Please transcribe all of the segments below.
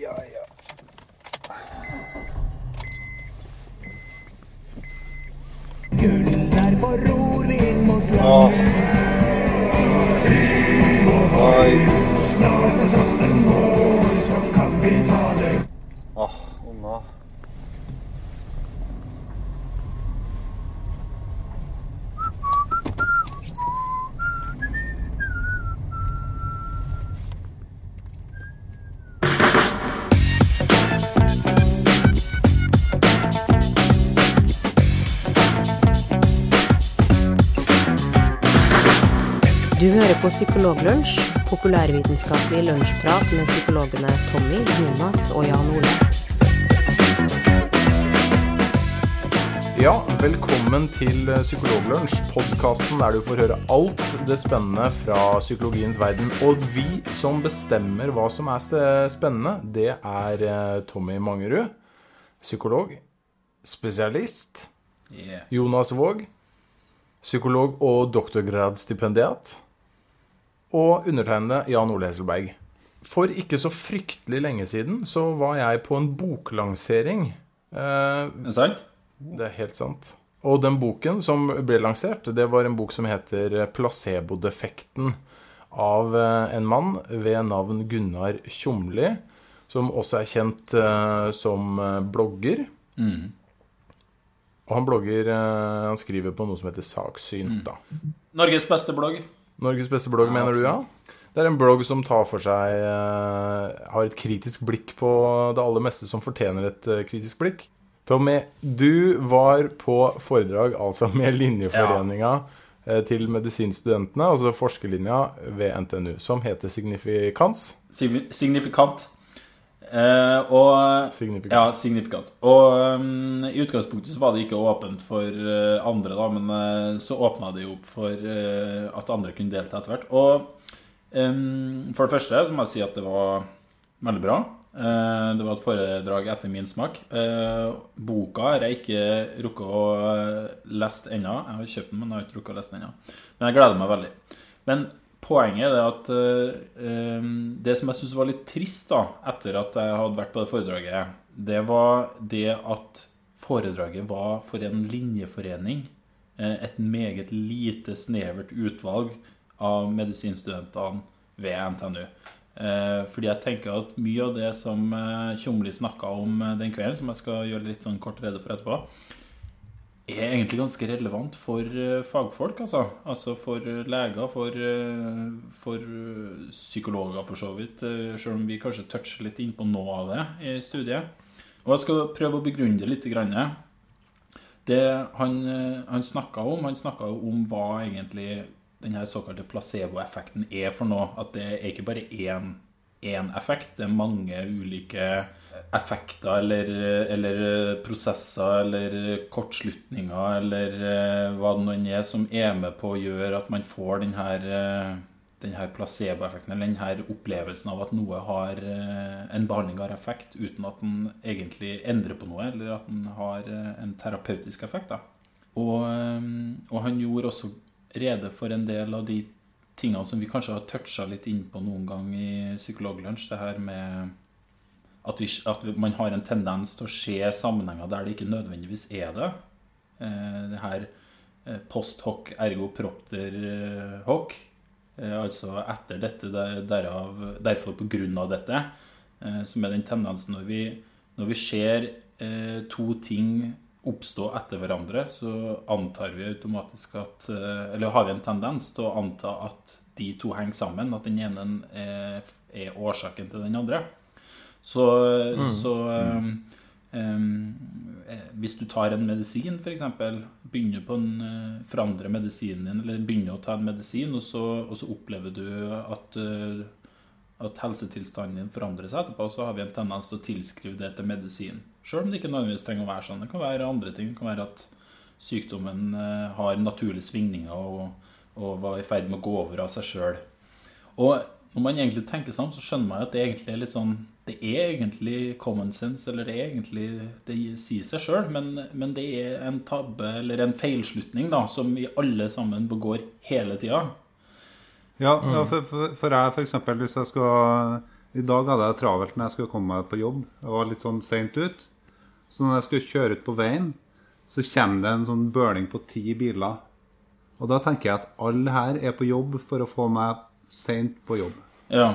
Ja, ja. Åh. Oi. På Psykologlunsj, populærvitenskapelig lunsjprat med psykologene Tommy, Jonas og Jan Ole. Ja, velkommen til eh, Psykologlunsj, podkasten der du får høre alt det spennende fra psykologiens verden. Og vi som bestemmer hva som er spennende, det er eh, Tommy Mangerud, psykolog, spesialist. Yeah. Jonas Våg, psykolog og doktorgradsstipendiat. Og undertegnede Jan Ole Hesselberg. For ikke så fryktelig lenge siden så var jeg på en boklansering. Eh, Er det sant? det er helt sant. Og den boken som ble lansert, det var en bok som heter 'Placebodefekten' av eh, en mann ved navn Gunnar Tjomli, som også er kjent eh, som eh, blogger. Mm. Og han blogger eh, Han skriver på noe som heter Saksynt, da. Norges beste blogg. Norges beste blogg, mener du, ja? Det er en blogg som tar for seg uh, Har et kritisk blikk på det aller meste som fortjener et uh, kritisk blikk. Tommy, du var på foredrag altså med linjeforeninga ja. til medisinstudentene, altså forskerlinja ved NTNU, som heter Signifikans. Signifikant. Eh, og Signifikant. Ja, signifikant. Og um, i utgangspunktet så var det ikke åpent for uh, andre, da, men uh, så åpna det jo opp for uh, at andre kunne delta etter hvert. Og um, for det første så må jeg si at det var veldig bra. Det var et foredrag etter min smak. Boka har jeg ikke rukket å lest ennå. Jeg har kjøpt den, men jeg har ikke rukket å lese den ennå. Men jeg gleder meg veldig. Men poenget er at eh, det som jeg syns var litt trist da, etter at jeg hadde vært på det foredraget, det var det at foredraget var for en linjeforening. eh, Et meget lite, snevert utvalg av medisinstudentene ved NTNU. Fordi jeg tenker at mye av det som Tjomli snakka om den kvelden, som jeg skal gjøre litt sånn kort rede for etterpå, er egentlig ganske relevant for eh, fagfolk, altså. Altså for eh, leger, for, eh, for psykologer for så vidt. Selv om vi kanskje toucher litt inn på noe av det i studiet. Og jeg skal prøve å begrunne det litt. Det han, han snakka om, han snakka om hva egentlig denne såkalte placeboeffekten er for noe. At det er ikke bare én, én effekt, det er mange ulike effekter eller, eller prosesser eller kortslutninger eller eh, hva det nå er som er med på å gjøre at man får den eh, placeboeffekten, eller denne opplevelsen av at noe har eh, en behandling har effekt uten at den egentlig endrer på noe, eller at den har en terapeutisk effekt. Da. Og, og han gjorde også rede for en del av de tingene som vi kanskje har toucha litt inn på noen gang i Psykologlunsj. Det her med at, vi, at man har en tendens til å se sammenhenger der det ikke nødvendigvis er det. Eh, det her eh, post hoc ergo propter eh, hoc. Altså etter dette, derav, derfor på grunn av dette. Som er den tendensen når vi, når vi ser to ting oppstå etter hverandre, så antar vi automatisk at Eller har vi en tendens til å anta at de to henger sammen, at den ene er, er årsaken til den andre. Så, så um, um, eh, Hvis du tar en medisin, f.eks., begynner på en uh, forandre medisinen din, eller begynner å ta en medisin, og så, og så opplever du at, uh, at helsetilstanden din forandrer seg etterpå, så har vi en tendens til å tilskrive det til medisin. Selv om det ikke nødvendigvis trenger å være sånn. Det kan være andre ting. Det kan være at sykdommen uh, har naturlige svingninger og, og var i ferd med å gå over av seg sjøl. Og når man egentlig tenker sånn, så skjønner man at det egentlig er litt sånn Det er egentlig common sense, eller det er egentlig Det sier seg sjøl, men, men det er en tabbe eller en feilslutning da, som vi alle sammen begår hele tida. Ja, ja for, for, for jeg for eksempel, hvis jeg skal I dag hadde jeg travelt når jeg skulle komme meg på jobb. Jeg var litt sånn seint ut. Så når jeg skulle kjøre ut på veien, så kommer det en sånn burning på ti biler. Og da tenker jeg at alle her er på jobb for å få meg seint på jobb. Ja.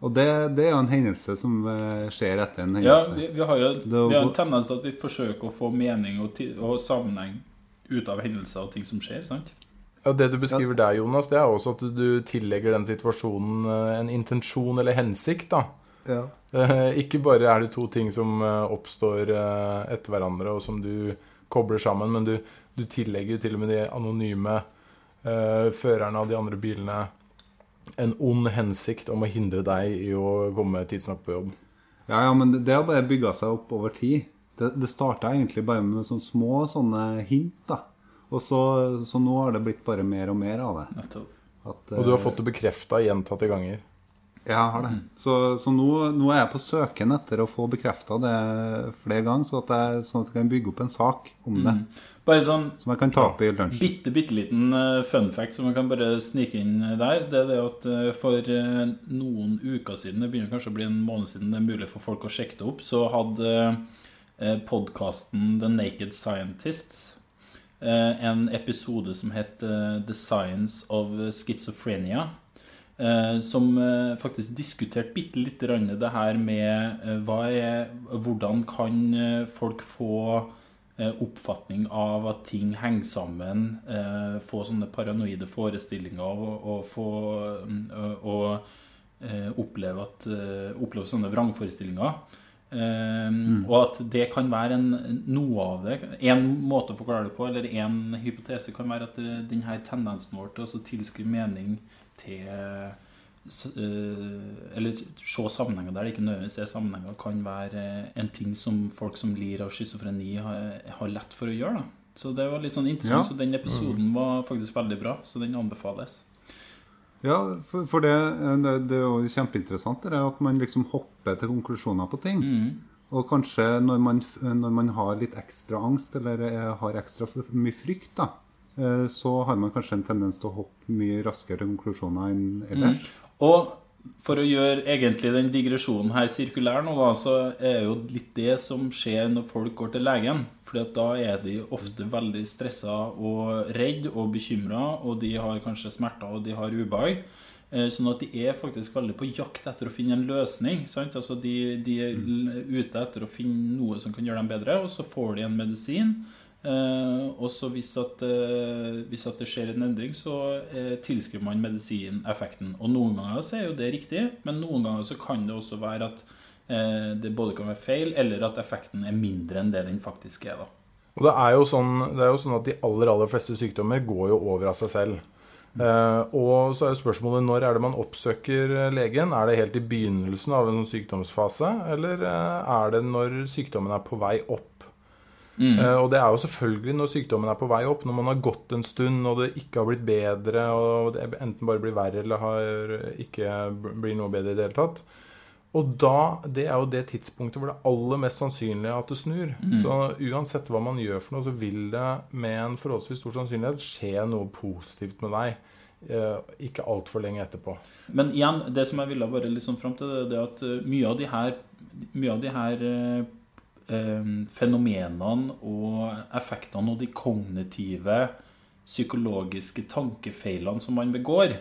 Og det, det er jo en hendelse som eh, skjer etter en ja hendelse. vi, vi har jo vi har en tendens til at vi forsøker å få mening og, og sammenheng ut av hendelser og ting som skjer. sant? Ja, Det du beskriver der, Jonas, det er også at du, du tillegger den situasjonen eh, en intensjon eller hensikt. da. Ja. Eh, Ikke bare er det to ting som oppstår etter hverandre, og som du kobler sammen, men du, du tillegger jo til og med de anonyme uh, førerne av de andre bilene en ond hensikt om å hindre deg i å komme tidsnok på jobb. Ja, ja, men det, har bare bygga seg opp over tid. Det, det starta egentlig bare med sånne små sånne hint, da. Og så, så nå har det blitt bare mer og mer av det. Nettopp. At, Og du har eh, fått det bekrefta gjentatte ganger. Ja, jeg har det. Så, så nå, nå er jeg på søken etter å få bekrefta det flere ganger, så jeg, sånn at jeg kan bygge opp en sak om det. Bare sånn Som jeg kan ta opp i lunsjen. bitte, bitte liten eh, fun fact som jeg kan bare snike inn der. Det er det at eh, for eh, noen uker siden, det begynner kanskje å bli en måned siden det er mulig for folk å sjekke det opp, så hadde podkasten The Naked Scientists en episode som het The Science of Schizophrenia. Eh, Som eh, faktisk diskuterte bitte litt grann det her med eh, er, hvordan kan folk få oppfatning av at ting henger sammen, få sånne paranoide forestillinger og, og få mm, og, oppleve, at, oppleve sånne vrangforestillinger. Eh, Og at det kan være en, noe av det. En måte å forklare det på, eller en hypotese, kan være at denne tendensen vår til å tilskrive mening til eh, Eller se sammenhenger der det ikke nødvendigvis er sammenhenger, kan være en ting som folk som lir av schizofreni, har, har lett for å gjøre. da Så det var litt sånn interessant. Ja. Så den episoden var faktisk veldig bra, så den anbefales. Ja, for, for det, det, det er jo kjempeinteressant det er at man liksom hopper til konklusjoner på ting. Mm. Og kanskje når man, når man har litt ekstra angst eller har ekstra mye frykt, da, eh, så har man kanskje en tendens til å hoppe mye raskere til konklusjoner enn ellers. Og for å gjøre egentlig den digresjonen her sirkulær nå, da, så er jo litt det som skjer når folk går til legen. Fordi da er de ofte veldig stressa og redd og bekymra, og de har kanskje smerter og de har ubehag. Eh, Sånn at de er faktisk veldig på jakt etter å finne en løsning. Sant? Altså de, de er ute etter å finne noe som kan gjøre dem bedre, og så får de en medisin. Eh, og så hvis, at, eh, hvis at det skjer en endring, så eh, tilskriver man medisin effekten. Og noen ganger så er jo det riktig, men noen ganger så kan det også være at eh, det både kan være feil, eller at effekten er mindre enn det den faktisk er. da. Og det er, jo sånn, er jo sånn at de aller aller fleste sykdommer går jo over av seg selv. Eh, og så er jo spørsmålet når er det man oppsøker eh, legen? Er det helt i begynnelsen av en sykdomsfase, eller eh, er det når sykdommen er på vei opp? Eh, og det er jo selvfølgelig når sykdommen er på vei opp, når man har gått en stund og det ikke har blitt bedre, og det enten bare blir verre eller har ikke blir noe bedre i det hele tatt. Og da, det er jo det tidspunktet hvor det er aller mest sannsynlig at det snur. Så uansett hva man gjør for noe, så vil det med en forholdsvis stor sannsynlighet skje noe positivt med deg. Eh, ikke altfor lenge etterpå. Men igjen, det som jeg ville bare liksom fram til, det, er at eh, mye av de her, mye av de her eh, fenomenene og effektene og de kognitive, psykologiske tankefeilene som man begår,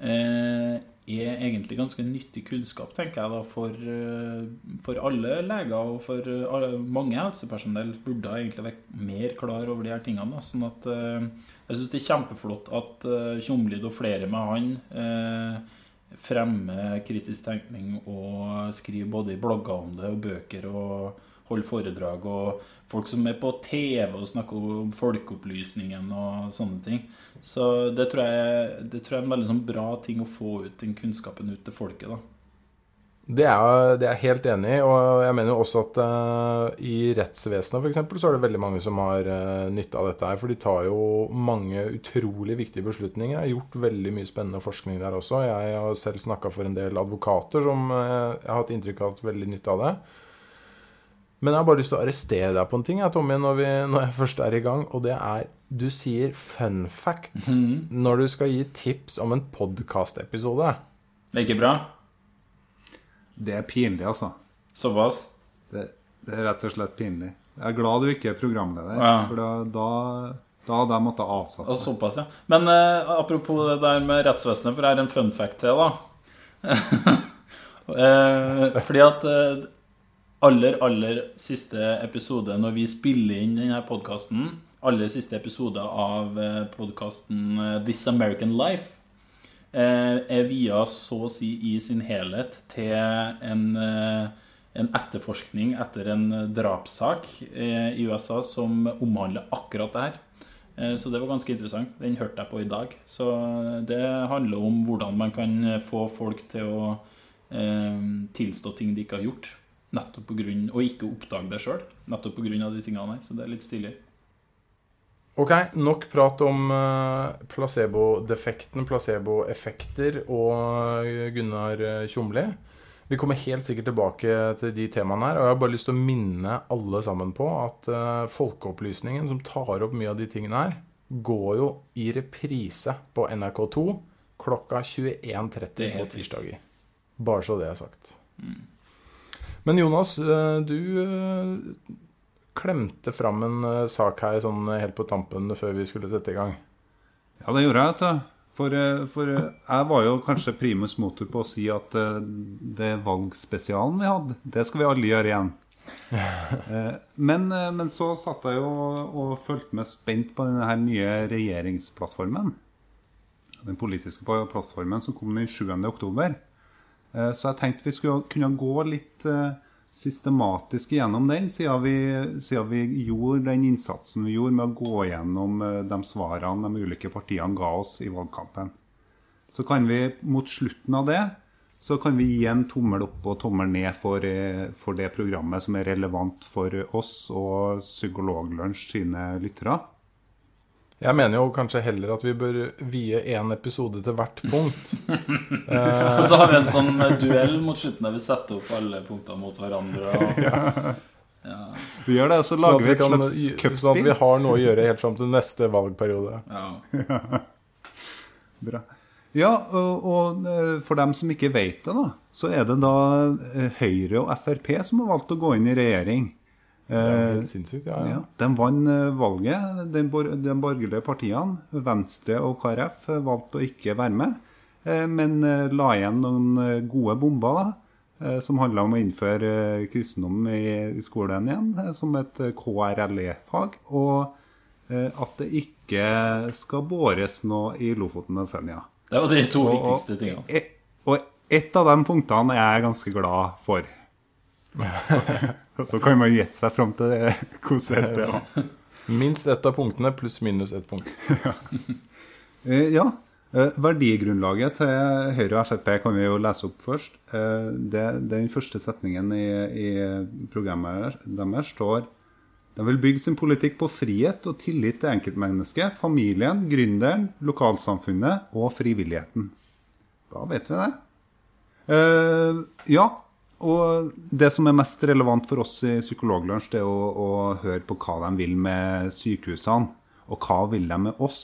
eh, er egentlig ganske nyttig kunnskap, tenker jeg da, for, eh, for alle leger og for eh, alle, mange helsepersonell burde egentlig vært mer klar over de her tingene. Da, sånn at jeg syns det er kjempeflott at Tjomlid og flere med han fremmer kritisk tenkning og skrive både i blogger om det og bøker og holde foredrag og folk som er på TV og snakker om folkeopplysningen og sånne ting. Så det tror jeg, det tror jeg er en veldig sånn bra ting å få ut den kunnskapen ut til folket. da. Det er, jeg helt enig i, og jeg mener jo også at uh, i rettsvesenet for eksempel, så er det veldig mange som har uh, nytte av dette her. For de tar jo mange utrolig viktige beslutninger. Jeg har gjort veldig mye spennende forskning der også. Jeg har selv snakka for en del advokater som uh, jeg har hatt inntrykk av har hatt veldig nytte av det. Men jeg har bare lyst til å arrestere deg på en ting, jeg, Tommy, når, vi, når jeg først er i gang. Og det er Du sier fun fact når du skal gi tips om en podkastepisode. Det er ikke bra? Det er pinlig, altså. Såpass? Det, det er rett og slett pinlig. Jeg er glad du ikke er programleder, Ja. for da, da, da hadde jeg måttet avsette Og såpass, ja. Men eh, apropos det der med rettsvesenet, for jeg har en fun fact til, da. eh, fordi at eh, aller, aller siste episode når vi spiller inn denne podkasten, aller siste episode av eh, podkasten eh, This American Life, er via så å si i sin helhet til en, eh, en etterforskning etter en drapssak eh, i USA som omhandler akkurat det her. Eh, Så det var ganske interessant. Den hørte jeg på i dag. Så det handler om hvordan man kan få folk til å eh, tilstå ting de ikke har gjort. Nettopp på grunn, og ikke oppdage det sjøl. Nettopp pga. de tingene her. Så det er litt stilig. Ok, nok prat om eh, placebo-defekten, placebo-effekter og eh, Gunnar eh, Tjomli. Vi kommer helt sikkert tilbake til de temaene her. Og jeg har bare lyst til å minne alle sammen på at Folkeopplysningen, som tar opp mye av de tingene her, går jo i reprise på NRK2 klokka 21.30 er på tirsdager. Bare så det er sagt. Men Jonas, du klemte fram en eh, sak her sånn helt på tampen før vi skulle sette i gang. Ja, det gjorde jeg, vet du. For, eh, for eh, jeg var jo kanskje primus motor på å si at eh, det valgspesialen vi hadde, det skal vi alle gjøre igjen. Eh, Men, eh, men så satt jeg jo og, og fulgte med spent på denne her nye regjeringsplattformen. Den politiske plattformen som kom den 7. oktober. Eh, Så jeg tenkte vi skulle kunne gå litt eh, systematisk gjennom den, siden vi, siden vi gjorde den innsatsen vi gjorde med å gå gjennom eh, de svarene de ulike partiene ga oss i valgkampen. Så kan vi mot slutten av det så kan vi gi en tommel opp og tommel ned for, eh, for det programmet som er relevant for oss og Psykologlunsj sine lyttere. Jeg mener jo kanskje heller at vi bør vie én episode til hvert punkt. Og så har vi en sånn eh, duell mot slutten der vi setter opp alle punktene mot hverandre. Og, Vi gjør det, så Sånn lager at, vi et kan, slags sånn at vi har noe å gjøre helt fram til neste valgperiode. ja. Bra. Ja, og, og eh, for dem som ikke vet det, da, så er det da eh, Høyre og Frp som har valgt å gå inn i regjering. Det er Eh, helt sinnssykt. Ja, ja, ja. de vant eh, valget, de, bor de borgerlige partiene. Venstre og KrF eh, valgte å ikke være med, eh, men la igjen noen gode bomber, da. Som handla om å innføre kristendom i, skolen igjen, som et KRLE-fag. Og eh, at det ikke skal båres noe i Lofoten og Senja. Det var de to Og- viktigste tingene. Og, et og ett av de punktene er jeg ganske glad for. Så kan man gjette seg fram til det, hvordan det er. Minst ett av punktene pluss minus ett punkt. Eh, Ja. eh, Verdigrunnlaget til Høyre og Frp kan vi jo lese opp først. Eh, Det, den første setningen i, i programmet deres står De vil bygge sin politikk på frihet og tillit til enkeltmennesket, familien, gründeren, lokalsamfunnet og frivilligheten. Da vet vi det. Uh, ja, og det som er mest relevant for oss i Psykologlunsj, det er å, å høre på hva de vil med sykehusene. Og hva vil de med oss?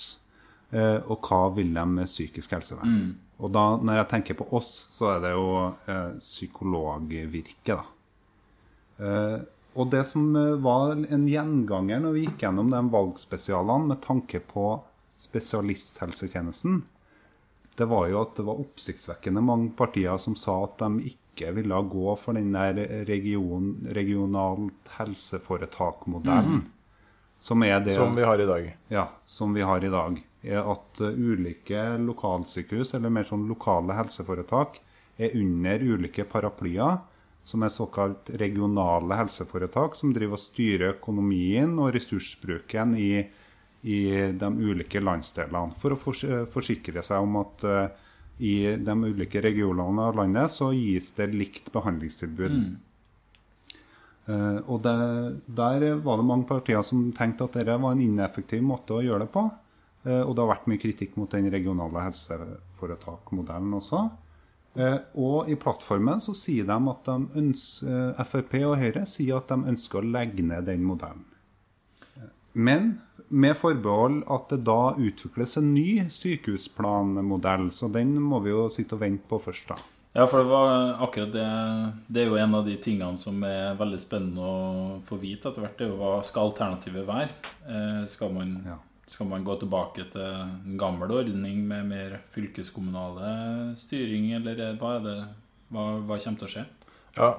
Eh, og hva vil de med psykisk helsevern? Og da, når jeg tenker på oss, så er det jo eh, psykologvirket, da. Eh, og det som eh, var en gjenganger når vi gikk gjennom de valgspesialene med tanke på spesialisthelsetjenesten, det var jo at det var oppsiktsvekkende mange partier som sa at de ikke ville gå for den der region, regionalt helseforetak-modellen. Som er det Som vi har i dag. ja, som vi har i dag, er at uh, ulike lokalsykehus, eller mer sånn lokale helseforetak, er under ulike paraplyer, som er såkalt regionale helseforetak, som driver og styrer økonomien og ressursbruken i, i de ulike landsdelene, for å forsikre seg om at uh, i de ulike regionene av landet så gis det likt behandlingstilbud. Eh, og det, der var det mange partier som tenkte at dette var en ineffektiv måte å gjøre det på. Eh, og det har vært mye kritikk mot den regionale helseforetakmodellen også. Eh, og i plattformen så sier de at de ønsker, eh, Frp og Høyre sier at de ønsker å legge ned den modellen. Men med forbehold at det da utvikles en ny sykehusplanmodell. Så den må vi jo sitte og vente på først, da. Ja, for det var akkurat det Det er jo en av de tingene som er veldig spennende å få vite etter hvert. Det er jo hva skal alternativet være? Eh, skal, man, Ja. skal man gå tilbake til en gammel ordning med mer fylkeskommunale styring, eller er- hva er det Hva, hva kommer til å skje? Ja,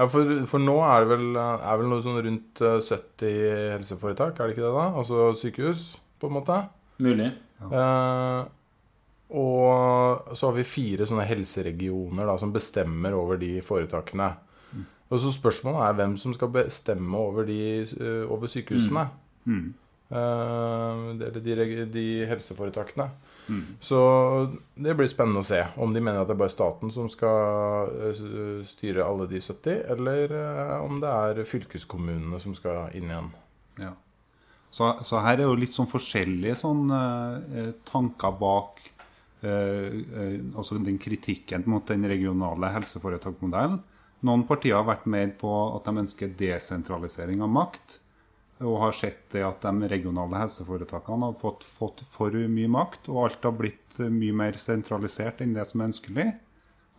ja for, for nå er det vel, er vel noe sånn rundt eh, 70 helseforetak, er det ikke det da? Altså sykehus, på en måte. Mulig. Eh, og så har vi fire sånne helseregioner da, som bestemmer over de foretakene. Og så spørsmålet er hvem som skal bestemme over, de, eh, over sykehusene. Mm. Eh, eller de, de helseforetakene. Mm. Så det blir spennende å se om de mener at det er bare staten som skal eh, styre alle de 70, eller eh, om det er fylkeskommunene som skal inn igjen. Ja. Så, så her er jo litt sånn forskjellige sånn, eh, tanker bak eh, eh, den kritikken mot den regionale helseforetaksmodellen. Noen partier har vært mer på at de ønsker desentralisering av makt. Og har sett det at de regionale helseforetakene har fått, fått for mye makt, og alt har blitt mye mer sentralisert enn det som er ønskelig.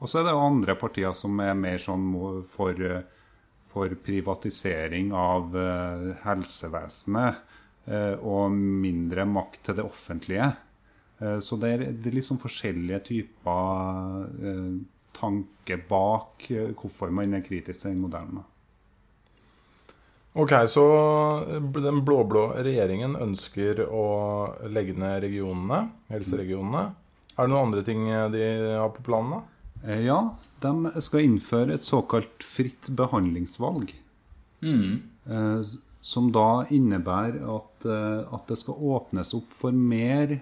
Og så er det andre partier som er mer sånn for, for privatisering av eh, helsevesenet eh, og mindre makt til det offentlige. Eh, så det er, det er sånn forskjellige typer tanke bak hvorfor man er kritisk til den modellen. Ok, så den blå-blå regjeringen ønsker å legge ned regionene, helseregionene. Er det noen andre ting de har på planen? da? Eh, Ja, de skal innføre et såkalt fritt behandlingsvalg. Mm. Eh, som da innebærer at, eh, at det skal åpnes opp for mer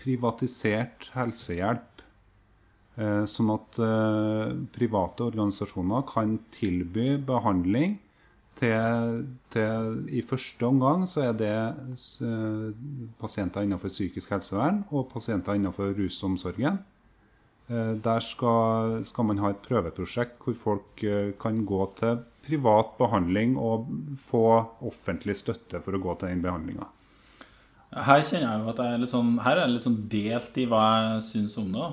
privatisert helsehjelp. Eh, sånn at private organisasjoner kan tilby behandling til, til I første omgang så er det eh, pasienter innenfor psykisk helsevern og pasienter innenfor rusomsorgen. Eh, Der skal, skal man ha et prøveprosjekt hvor folk eh, kan gå til privat behandling og få offentlig støtte for å gå til den behandlinga. Her kjenner jeg jo at jeg er litt sånn Her er jeg litt sånn delt i hva jeg syns om det.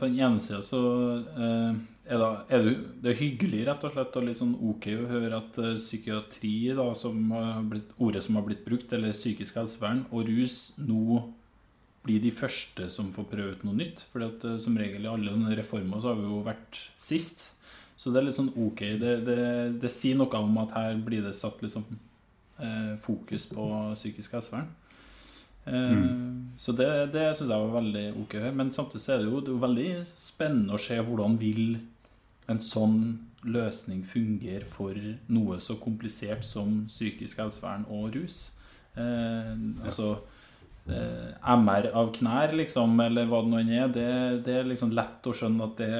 På den ene sida så er det, er det, det er hyggelig rett og slett og litt sånn ok å høre at eh, psykiatri, da, som har blitt, ordet som har blitt brukt, eller psykisk helsevern, og rus nå blir de første som får prøve ut noe nytt. fordi at eh, som regel i alle sånne reformer så har vi jo vært sist. Så det er litt sånn ok. Det, det, det sier noe om at her blir det satt liksom eh, fokus på psykisk helsevern. Mm. Så det, det syns jeg var veldig ok. Men samtidig så er det jo, det er jo veldig spennende å se hvordan vil en sånn løsning fungerer for noe så komplisert som psykisk helsevern og rus. Eh, altså eh, MR av knær, liksom, eller hva det nå enn er, det, det er liksom lett å skjønne at det,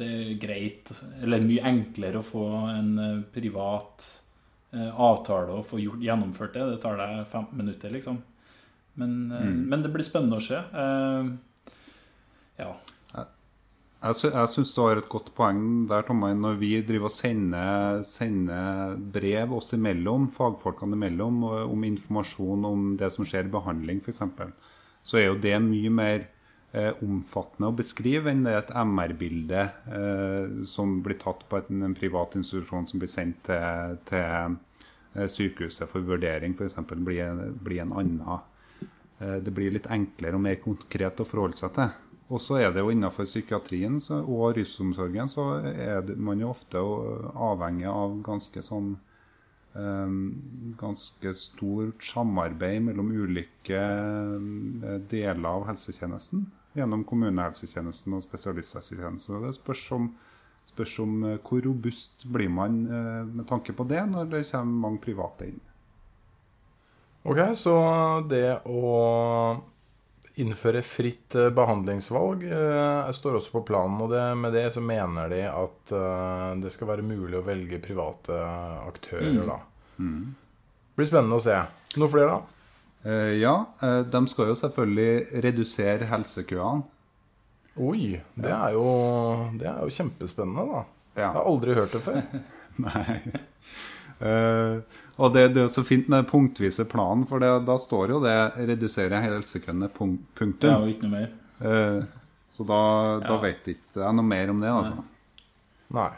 det er greit, eller mye enklere å få en eh, privat eh, avtale og få gjort, gjennomført det. Det tar deg 15 minutter, liksom. Men, eh, men det blir spennende å se. Eh, ja. Jeg, sy syns du har et godt poeng der, Tommy. Når vi driver og sender, sender brev oss imellom, fagfolkene imellom, om informasjon om det som skjer i behandling, f.eks., så er jo det mye mer eh, omfattende å beskrive enn det et MR-bilde eh, som blir tatt på et, en privat institusjon som blir sendt til, til eh, sykehuset for vurdering, f.eks. Blir, blir en annen. Eh, det blir litt enklere og mer konkret å forholde seg til. Og så er det jo innenfor psykiatrien så, og rusomsorgen så er det, man jo ofte avhengig av ganske sånn eh, Ganske stort samarbeid mellom ulike eh, deler av helsetjenesten. Gjennom kommunehelsetjenesten og spesialisthelsetjenesten. Det spørs om, spørs om eh, hvor robust blir man eh, med tanke på det når det kommer mange private inn. Ok, så det å innføre fritt eh, behandlingsvalg eh, står også på planen. Og det, med det så mener de at eh, det skal være mulig å velge private aktører, da. Blir spennende å se. Noe flere, da? Ja, de skal jo selvfølgelig redusere helsekøene. Oi, det er jo, det er jo kjempespennende, da. Ja. Jeg har aldri hørt det før. Nei. Eh, og det, det er jo så fint med den punktvise planen, for det, da står jo det 'redusere helsekøene', punk- Det er punktum. ikke noe mer. Eh, Så da, da Ja. vet ikke jeg noe mer om det, altså. Nei.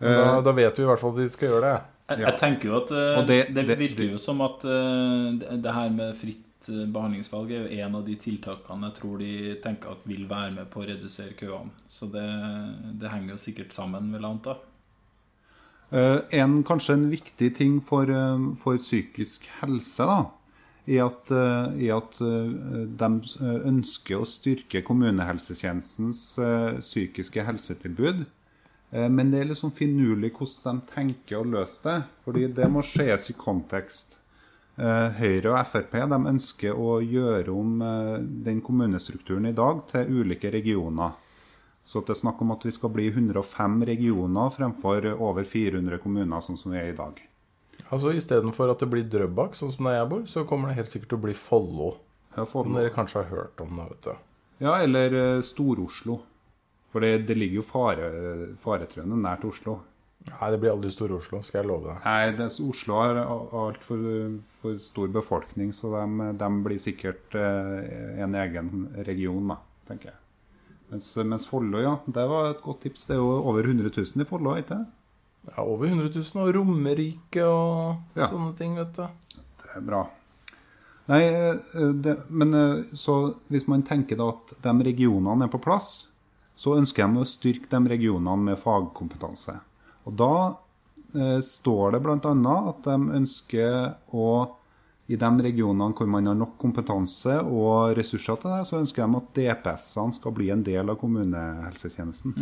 Men da, da vet vi i hvert fall at de skal gjøre det. Jeg, jeg tenker jo at uh, det, det- det- virker det- jo som at uh, det, det her med fritt eh, behandlingsvalg er jo en av de tiltakene jeg tror de tenker at vil være med på å redusere køene. Så det, det henger jo sikkert sammen, vil jeg anta. Eh, en, kanskje en viktig ting for, eh, for psykisk helse da, er at, eh, er at de ønsker å styrke kommunehelsetjenestens eh, psykiske helsetilbud. Men det er liksom finurlig hvordan de tenker å løse det. fordi det må skjes i kontekst. Høyre og Frp de ønsker å gjøre om den kommunestrukturen i dag til ulike regioner. Så det er snakk om at vi skal bli 105 regioner fremfor over 400 kommuner, sånn som vi er i dag. Altså Istedenfor at det blir Drøbak, sånn som der jeg bor, så kommer det helt sikkert til å bli Follo. Som dere kanskje har hørt om. det, vet du. Ja, eller eh, Stor-Oslo. For det, det ligger jo fare, faretruende nært Oslo. Nei, det blir aldri Stor-Oslo, skal jeg love deg. Nei, det, Oslo har altfor for stor befolkning, så de, de blir sikkert eh, en egen region, da, tenker jeg. Mens, mens Follo, ja, det var et godt tips. Det er jo over 100 000 i Follo, ikke det? Ja, Over 100 000, og Romerike og Ja. sånne ting, vet du. Det er bra. Nei, eh, det, men eh, så hvis man tenker da at de regionene er på plass, så ønsker de å styrke de regionene med fagkompetanse. Og da eh, står det bl.a. at de ønsker å i de regionene hvor man har nok kompetanse og ressurser til det, så ønsker de at DPS-ene skal bli en del av kommunehelsetjenesten.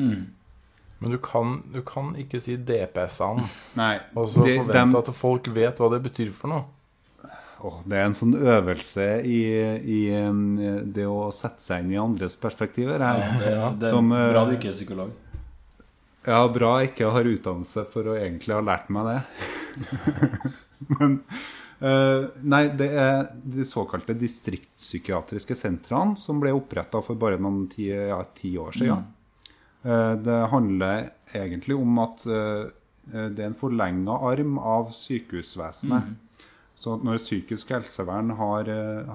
Men du kan, du kan ikke si DPS-ene og så forvente at folk vet hva det betyr for noe. Oh, det er en sånn øvelse i, i eh, det å sette seg inn i andres perspektiver. her. ja, det er Som, eh, bra du ikke er psykolog. Ja, bra jeg ikke har utdannelse for å egentlig ha lært meg det. Men eh, Nei, det er de såkalte distriktspsykiatriske sentrene som ble oppretta for bare noen ti, ja, ti år siden. Eh, det handler egentlig om at eh, det er en forlenga arm av sykehusvesenet. Så når psykisk helsevern har,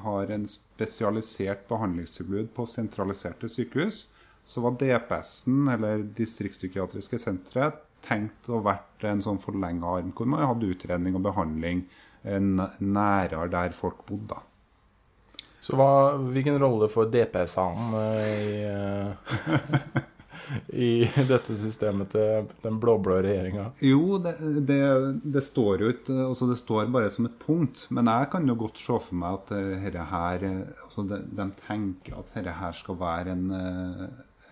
har en spesialisert behandlingstilbud på sentraliserte sykehus, så var DPS-en, eller distriktspsykiatriske sentre, tenkt å vært en sånn forlenga arm, hvor man hadde utredning og behandling eh, nærere der folk bodde. da. Så hva, hvilken rolle får DPS-ene i, eh, i dette systemet til den blå-blå regjeringa? Jo, det, det, det står jo ikke altså Det står bare som et punkt. Men jeg kan jo godt se for meg at eh, herre her eh, altså de, de tenker at dette her skal være en, eh,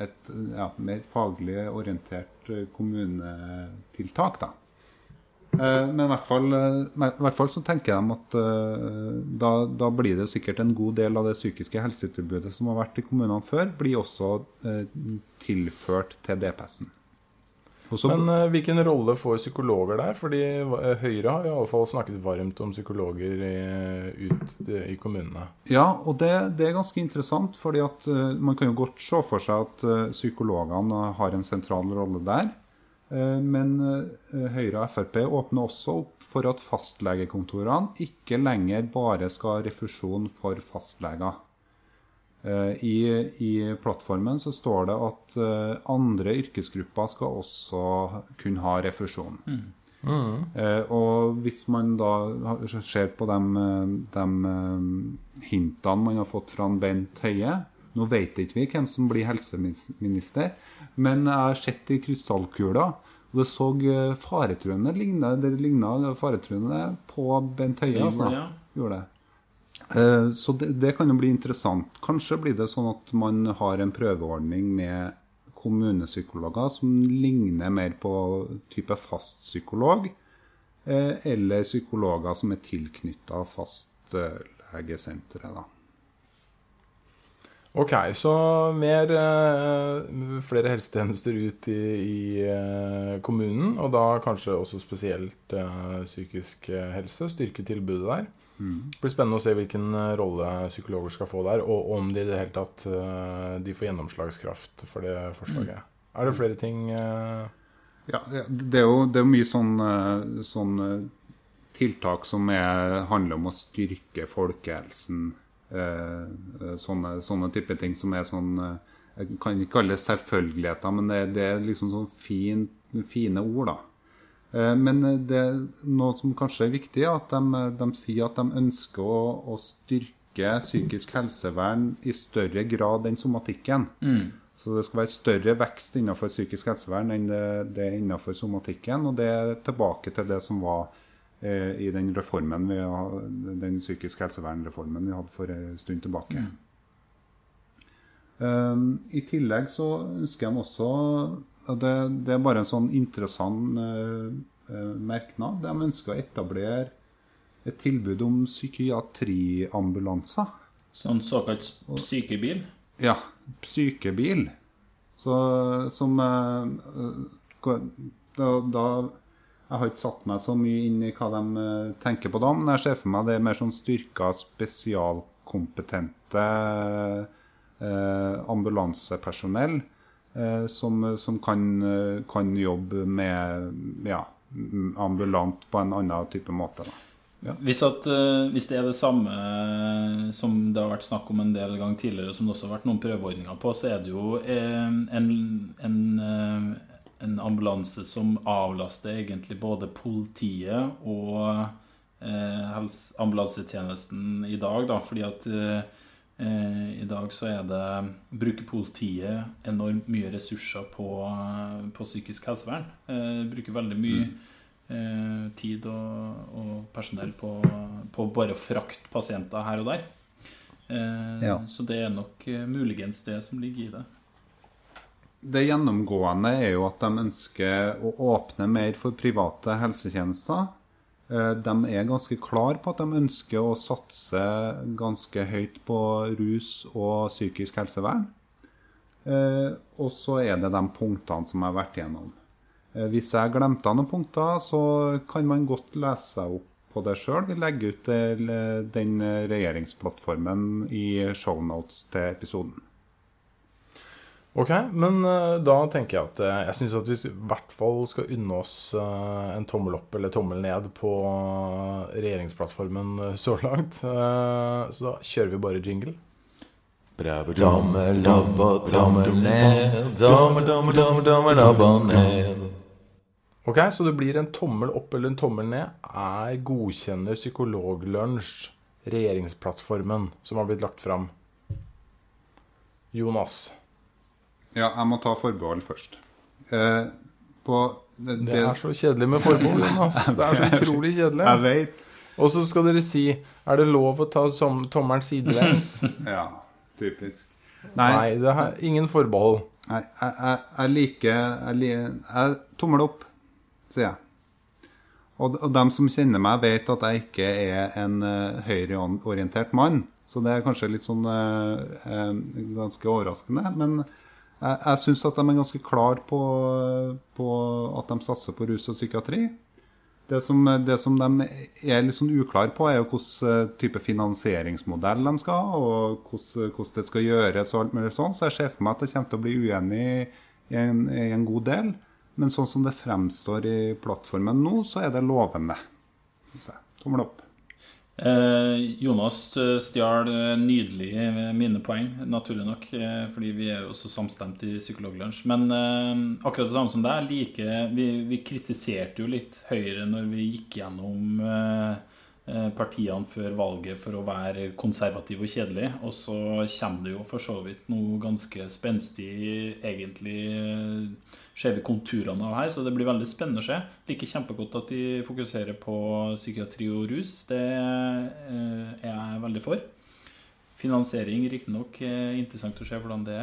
et ja, mer faglig orientert eh, kommunetiltak. da. Eh, Men i hvert, fall, eh, i hvert fall så tenker de at eh, da, da blir det sikkert en god del av det psykiske helsetilbudet som har vært i kommunene før, blir også tilført til DPS-en. Men hvilken rolle får psykologer der? Fordi Høyre har i alle fall snakket varmt om psykologer i, ut i kommunene. Ja, og det, det er ganske interessant, fordi at man kan jo godt se for seg at psykologene har en sentral rolle der. Eh, men eh, Høyre og Frp åpner også opp for at fastlegekontorene ikke lenger bare skal ha refusjon for fastleger. Eh, I, I plattformen så står det at andre yrkesgrupper skal også kunne ha refusjon. Eh, og hvis man da ser på de, de hintene man har fått fra Bent Høie Nå vet ikke vi hvem som blir helseminister, men jeg har sett i krystallkula, og det så eh, faretruende ligna, det ligna faretruende på Bent Høie. Altså. ja. Gjorde det. Eh, Så det, det kan jo bli interessant. Kanskje blir det sånn at man har en prøveordning med kommunepsykologer som ligner mer på type fastpsykolog, psykolog, eller psykologer som er tilknytta fastlegesenteret. da. Ok, så mer eh, flere helsetjenester ut i, i eh, kommunen, og da kanskje også spesielt eh, psykisk helse. Styrke tilbudet der. Det blir spennende å se hvilken rolle psykologer skal få der, og om de i det hele tatt de får gjennomslagskraft for det forslaget. Er det flere ting Ja, det er jo det er mye sånn, sånn tiltak som er, handler om å styrke folkehelsen. Eh, Sånne, sånne type ting som er sånn eh, Jeg kan ikke kalle det selvfølgeligheter, men det, det er liksom sånn fin, fine ord, da. Eh, Men det er noe som kanskje er viktig, er at de, de sier at de ønsker å, å styrke psykisk helsevern i større grad enn somatikken. Så det skal være større vekst innenfor psykisk helsevern enn det, det innenfor somatikken. Og det er tilbake til det som var i den reformen vi har, den psykisk helsevernreformen vi hadde for en stund tilbake. Um, I tillegg så ønsker de også og det, det er bare en sånn interessant uh, uh, merknad. De ønsker å etablere et tilbud om psykiatriambulanser. Sånn såkalt sykebil. Ja, sykebil. Så som eh, eh, da, da Jeg har ikke satt meg så mye inn i hva de eh, tenker på da, men jeg ser for meg det er mer sånn styrka spesialkompetente eh, ambulansepersonell eh, som, som kan, eh, kan jobbe med ja, ambulant på en annen type måte. Da. Hvis, at, eh, hvis det er det samme som det har vært snakk om en del ganger tidligere, som det også har vært noen prøveordninger på, så er det jo en, en, en ambulanse som avlaster egentlig både politiet og eh, ambulansetjenesten i dag, da, fordi at eh, i dag så er det bruker politiet enormt mye ressurser på, på psykisk helsevern. Eh, bruker veldig mye eh, tid og, og personell på, på bare å frakte pasienter her og der. Eh, Ja. Så det er nok eh, muligens det som ligger i det. Det gjennomgående er jo at de ønsker å åpne mer for private helsetjenester. Eh, De er ganske klar på at de ønsker å satse ganske høyt på rus og psykisk helsevern. Eh, Og så er det de punktene som jeg har vært igjennom. Eh, Hvis jeg glemte noen punkter, så kan man godt lese seg opp på det sjøl. Vi legger ut den regjeringsplattformen i shownotes til episoden. Ok, men eh, da tenker jeg at eh, jeg syns at vi i hvert fall skal unne oss eh, en tommel opp eller tommel ned på regjeringsplattformen så langt. Så da kjører vi bare jingle. Tommel opp og tommel ned. Tommel, tommel, tommel, tommel opp og ned. Ok, så det blir en tommel opp eller en tommel ned. Er godkjenner Psykologlunsj regjeringsplattformen som har blitt lagt fram? Jonas. Ja, jeg må ta forbehold først. Eh, på det, Det er så kjedelig med forbehold, Jonas. Det er så utrolig kjedelig. Jeg vet. Og så skal dere si Er det lov å ta som, tommelen sidelengs? Ja, typisk. Nei, Nei, det er ingen forbehold. nei jeg, jeg, jeg liker jeg, liker, jeg, Tommel opp, sier jeg. Og, og dem som kjenner meg, vet at jeg ikke er en uh, høyreorientert mann. Så det er kanskje litt sånn uh, uh, ganske overraskende. Men jeg, jeg syns at de er ganske klar på, på at de satser på rus og psykiatri. Det som, det som de er litt sånn uklar på, er jo hvilken eh, type finansieringsmodell de skal ha, og hvordan, det skal gjøres. og alt mulig sånn. Så jeg ser for meg at jeg kommer til å bli uenig i en, i en god del. Men sånn som det fremstår i plattformen nå, så er det lovende. jeg. Tommel opp. Eh, Jonas eh, stjal eh, nydelig eh, mine poeng, naturlig nok, fordi vi er jo også samstemt i Psykologlunsj. Men akkurat det samme som deg, like, vi, vi kritiserte jo litt Høyre når vi gikk gjennom eh, partiene før valget for å være konservativ og kjedelig. Og så kommer det jo for så vidt noe ganske spenstig, egentlig skjeve ser vi konturene av her, så det blir veldig spennende å se. Liker kjempegodt at de fokuserer på psykiatri og rus. Det eh, er jeg veldig for. Finansiering, riktignok, eh, interessant å se hvordan det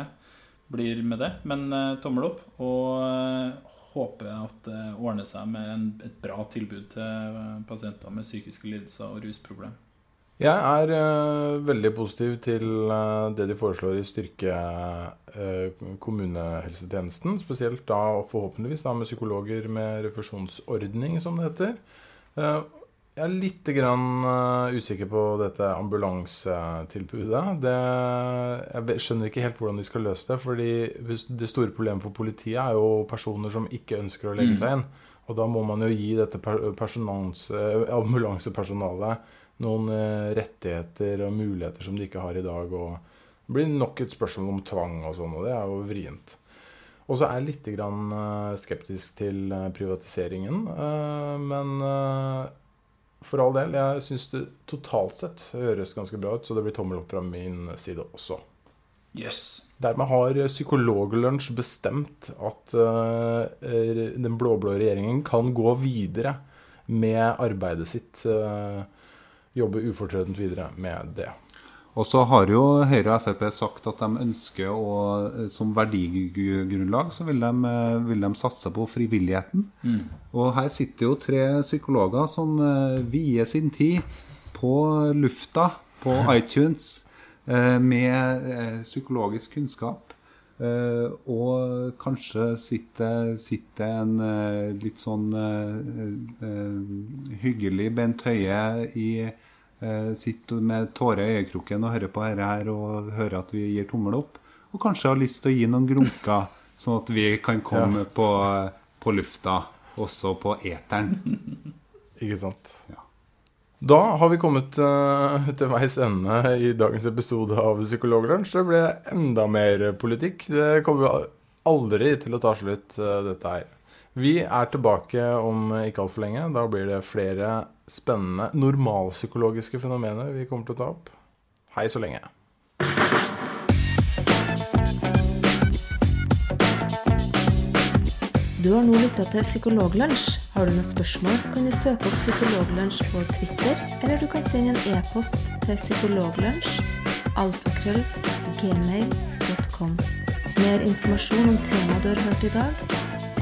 blir med det. Men eh, tommel opp. Og eh, håper at det ordner seg med en, et bra tilbud til eh, pasienter med psykiske lidelser og rusproblem. Jeg er uh, veldig positiv til uh, det de foreslår i styrke uh, kommunehelsetjenesten. Spesielt da forhåpentligvis da med psykologer med refusjonsordning, som det heter. Jeg er litt grann, eh, usikker på dette ambulansetilbudet. Det, jeg skjønner ikke helt hvordan de skal løse det. fordi det store problemet for politiet er jo personer som ikke ønsker å legge seg inn. Og da må man jo gi dette eh, ambulansepersonalet noen eh, rettigheter og muligheter som de ikke har i dag. Og Det blir nok et spørsmål om tvang og sånn, og det er jo vrient. Og så er jeg litt grann, skeptisk til privatiseringen. Men for all del, jeg syns det totalt sett høres ganske bra ut, så det blir tommel opp fra min side også. Yes. Dermed har Psykologlunsj bestemt at uh, den blå-blå regjeringen kan gå videre med arbeidet sitt. Uh, jobbe ufortrødent videre med det. Og så har jo Høyre og Frp sagt at de ønsker å, eh, som verdigrunnlag, så vil de, eh, vil de satse på frivilligheten. Og her sitter jo tre psykologer som eh, vier sin tid på lufta, på iTunes, med psykologisk kunnskap. Uh, og kanskje sitter, sitter en uh, litt sånn uh, hyggelig Bent Høie i Sitter med tårer i øyekroken og hører på dette her og hører at vi gir tommel opp. Og kanskje har lyst til å gi noen grunker, sånn at vi kan komme på, på lufta, også på eteren. Ikke sant? Ja. Da har vi kommet eh, til veis ende i dagens episode av Psykologlunsj. Det ble enda mer politikk. Det kommer aldri til å ta slutt, eh, dette her. Vi er tilbake om ikke altfor lenge. Da blir det flere spennende normalpsykologiske fenomener vi kommer til å ta opp. Hei så lenge. Du har nå lytta til Psykologlunsj. Har du noen spørsmål, kan du søke opp Psykologlunsj på Twitter, eller du kan sende en e-post til psykologlunsj alfakrøll. Mer informasjon om temaet du har hørt i dag,